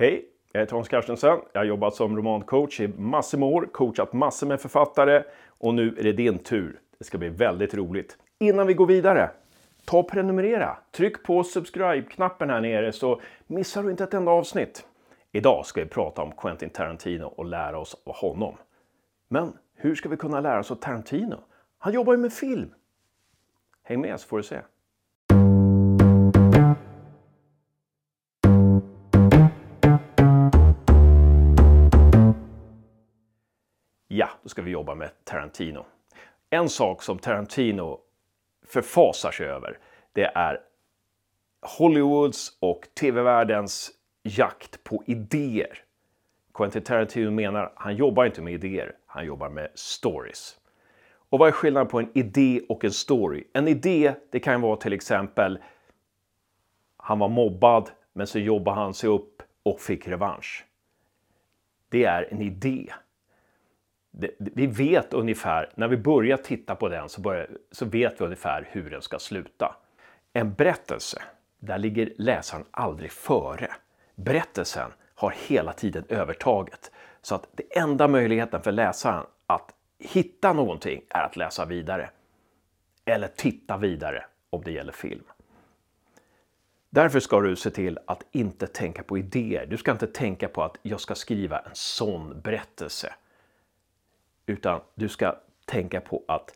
Hej, jag heter Hans Carstensen. Jag har jobbat som romancoach i massor med år, coachat massor med författare och nu är det din tur. Det ska bli väldigt roligt. Innan vi går vidare, ta och prenumerera. Tryck på subscribe-knappen här nere så missar du inte ett enda avsnitt. Idag ska vi prata om Quentin Tarantino och lära oss av honom. Men hur ska vi kunna lära oss av Tarantino? Han jobbar ju med film. Häng med så får du se. Då ska vi jobba med Tarantino. En sak som Tarantino förfasar sig över, det är Hollywoods och tv-världens jakt på idéer. Quentin Tarantino menar han jobbar inte med idéer, han jobbar med stories. Och vad är skillnaden på en idé och en story? En idé, det kan vara till exempel han var mobbad, men så jobbade han sig upp och fick revansch. Det är en idé vi vet ungefär, när vi börjar titta på den så, börjar, så vet vi ungefär hur den ska sluta. En berättelse, där ligger läsaren aldrig före. Berättelsen har hela tiden övertaget. Så att det enda möjligheten för läsaren att hitta någonting är att läsa vidare. Eller titta vidare om det gäller film. Därför ska du se till att inte tänka på idéer. Du ska inte tänka på att jag ska skriva en sån berättelse. Utan du ska tänka på att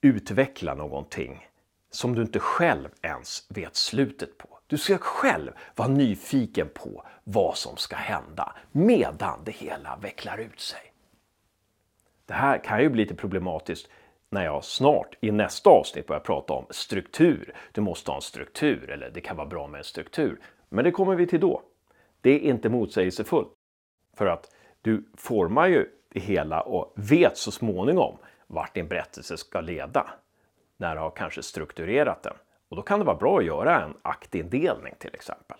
utveckla någonting som du inte själv ens vet slutet på. Du ska själv vara nyfiken på vad som ska hända medan det hela vecklar ut sig. Det här kan ju bli lite problematiskt när jag snart i nästa avsnitt börjar prata om struktur. Du måste ha en struktur eller det kan vara bra med en struktur. Men det kommer vi till då. Det är inte motsägelsefullt. För att du formar ju det hela och vet så småningom vart din berättelse ska leda. När du har kanske strukturerat den. Och då kan det vara bra att göra en aktindelning till exempel.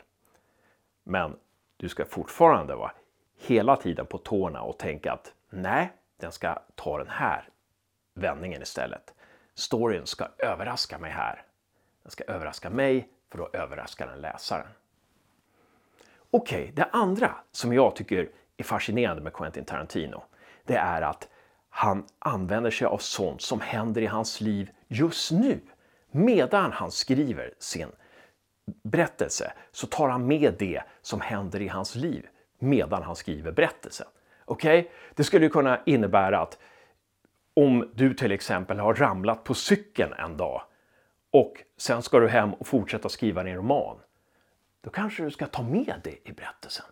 Men du ska fortfarande vara hela tiden på tårna och tänka att nej, den ska ta den här vändningen istället. Storyn ska överraska mig här. Den ska överraska mig för då överraskar den läsaren. Okej, okay, det andra som jag tycker är fascinerande med Quentin Tarantino, det är att han använder sig av sånt som händer i hans liv just nu. Medan han skriver sin berättelse så tar han med det som händer i hans liv medan han skriver berättelsen. Okej, okay? det skulle kunna innebära att om du till exempel har ramlat på cykeln en dag och sen ska du hem och fortsätta skriva din roman. Då kanske du ska ta med det i berättelsen.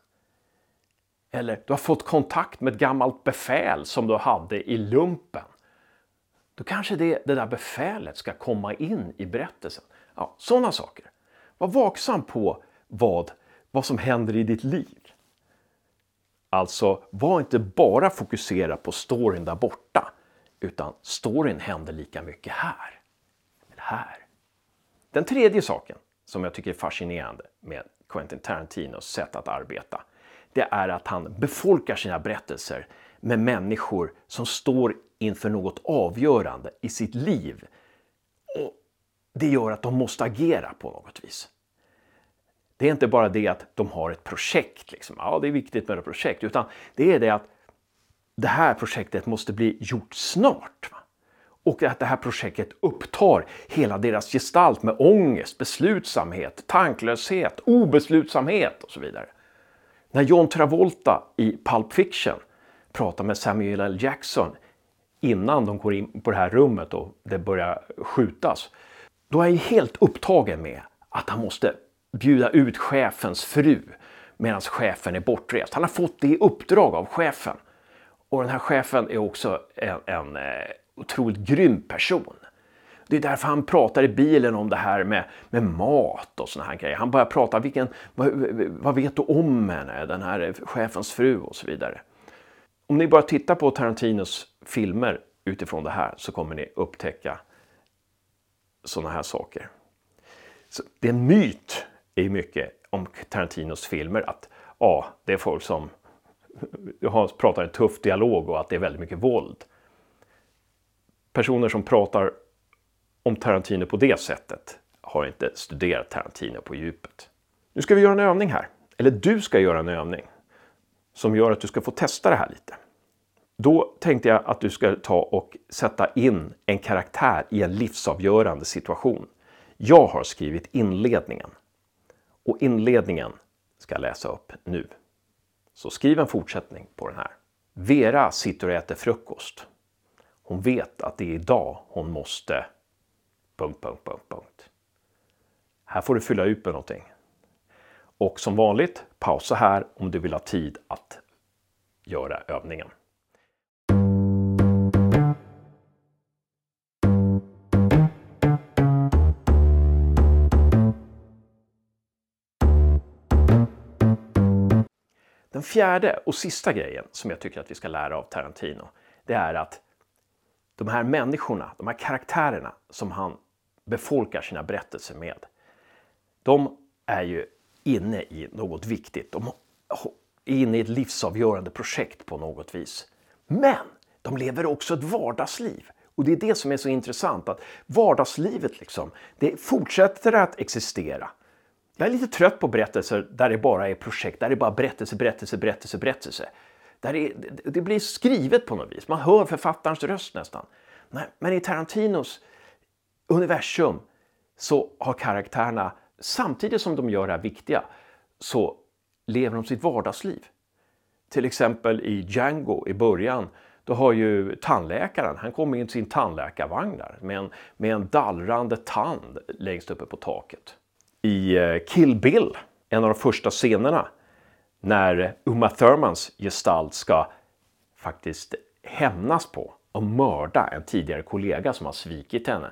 Eller du har fått kontakt med ett gammalt befäl som du hade i lumpen. Då kanske det, det där befälet ska komma in i berättelsen. Ja, sådana saker. Var vaksam på vad, vad som händer i ditt liv. Alltså, var inte bara fokuserad på storyn där borta, utan storyn händer lika mycket här. Eller här. Den tredje saken som jag tycker är fascinerande med Quentin Tarantinos sätt att arbeta, det är att han befolkar sina berättelser med människor som står inför något avgörande i sitt liv. Och Det gör att de måste agera på något vis. Det är inte bara det att de har ett projekt, liksom. ja det är viktigt med ett projekt, utan det är det att det här projektet måste bli gjort snart. Va? Och att det här projektet upptar hela deras gestalt med ångest, beslutsamhet, tanklöshet, obeslutsamhet och så vidare. När John Travolta i Pulp Fiction pratar med Samuel L. Jackson innan de går in på det här rummet och det börjar skjutas. Då är han helt upptagen med att han måste bjuda ut chefens fru medan chefen är bortrest. Han har fått det i uppdrag av chefen. Och den här chefen är också en, en eh, otroligt grym person. Det är därför han pratar i bilen om det här med, med mat och såna här grejer. Han börjar prata, vilken, vad, vad vet du om henne, den här chefens fru och så vidare. Om ni bara tittar på Tarantinos filmer utifrån det här så kommer ni upptäcka sådana här saker. Så det är en myt i mycket om Tarantinos filmer att ja, det är folk som pratar en tuff dialog och att det är väldigt mycket våld. Personer som pratar om Tarantino på det sättet har inte studerat Tarantino på djupet. Nu ska vi göra en övning här. eller du ska göra en övning som gör att du ska få testa det här lite. Då tänkte jag att du ska ta och sätta in en karaktär i en livsavgörande situation. Jag har skrivit inledningen. Och inledningen ska jag läsa upp nu. Så skriv en fortsättning på den här. Vera sitter och äter frukost. Hon vet att det är idag hon måste... Punkt, punkt, punkt, punkt. Här får du fylla ut med någonting. Och som vanligt, pausa här om du vill ha tid att göra övningen. Den fjärde och sista grejen som jag tycker att vi ska lära av Tarantino, det är att de här människorna, de här karaktärerna som han befolkar sina berättelser med, de är ju inne i något viktigt. De är inne i ett livsavgörande projekt på något vis. Men de lever också ett vardagsliv. Och det är det som är så intressant, att vardagslivet liksom, det fortsätter att existera. Jag är lite trött på berättelser där det bara är projekt, där det är bara berättelse, berättelse, berättelse, berättelse. Där det, det blir skrivet på något vis, man hör författarens röst nästan. Men i Tarantinos universum så har karaktärerna, samtidigt som de gör det här viktiga, så lever de sitt vardagsliv. Till exempel i Django i början, då har ju tandläkaren, han kommer in i sin tandläkarvagn där med en, med en dallrande tand längst uppe på taket i eh, Kill Bill, en av de första scenerna, när Uma Thurmans gestalt ska faktiskt hämnas på och mörda en tidigare kollega som har svikit henne.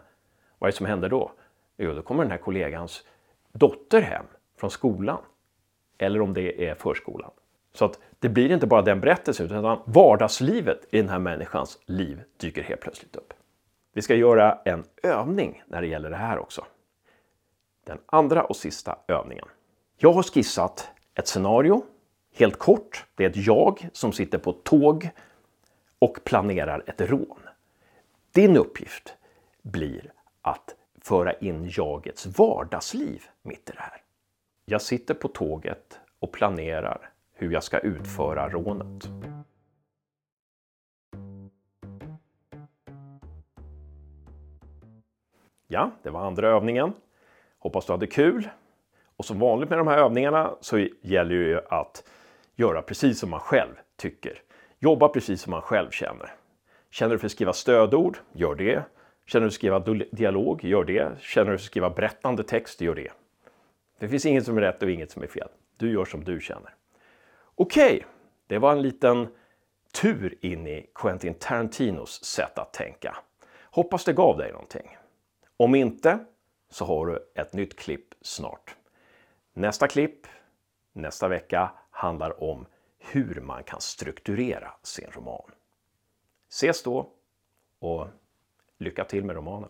Vad är det som händer då? Jo, då kommer den här kollegans dotter hem från skolan. Eller om det är förskolan. Så att det blir inte bara den berättelsen utan vardagslivet i den här människans liv dyker helt plötsligt upp. Vi ska göra en övning när det gäller det här också den andra och sista övningen. Jag har skissat ett scenario, helt kort. Det är ett jag som sitter på ett tåg och planerar ett rån. Din uppgift blir att föra in jagets vardagsliv mitt i det här. Jag sitter på tåget och planerar hur jag ska utföra rånet. Ja, det var andra övningen. Hoppas du hade kul. Och som vanligt med de här övningarna så gäller ju att göra precis som man själv tycker. Jobba precis som man själv känner. Känner du för att skriva stödord? Gör det. Känner du för att skriva dialog? Gör det. Känner du för att skriva berättande text? Gör det. Det finns inget som är rätt och inget som är fel. Du gör som du känner. Okej, okay. det var en liten tur in i Quentin Tarantinos sätt att tänka. Hoppas det gav dig någonting. Om inte, så har du ett nytt klipp snart. Nästa klipp nästa vecka handlar om hur man kan strukturera sin roman. Ses då och lycka till med romanen!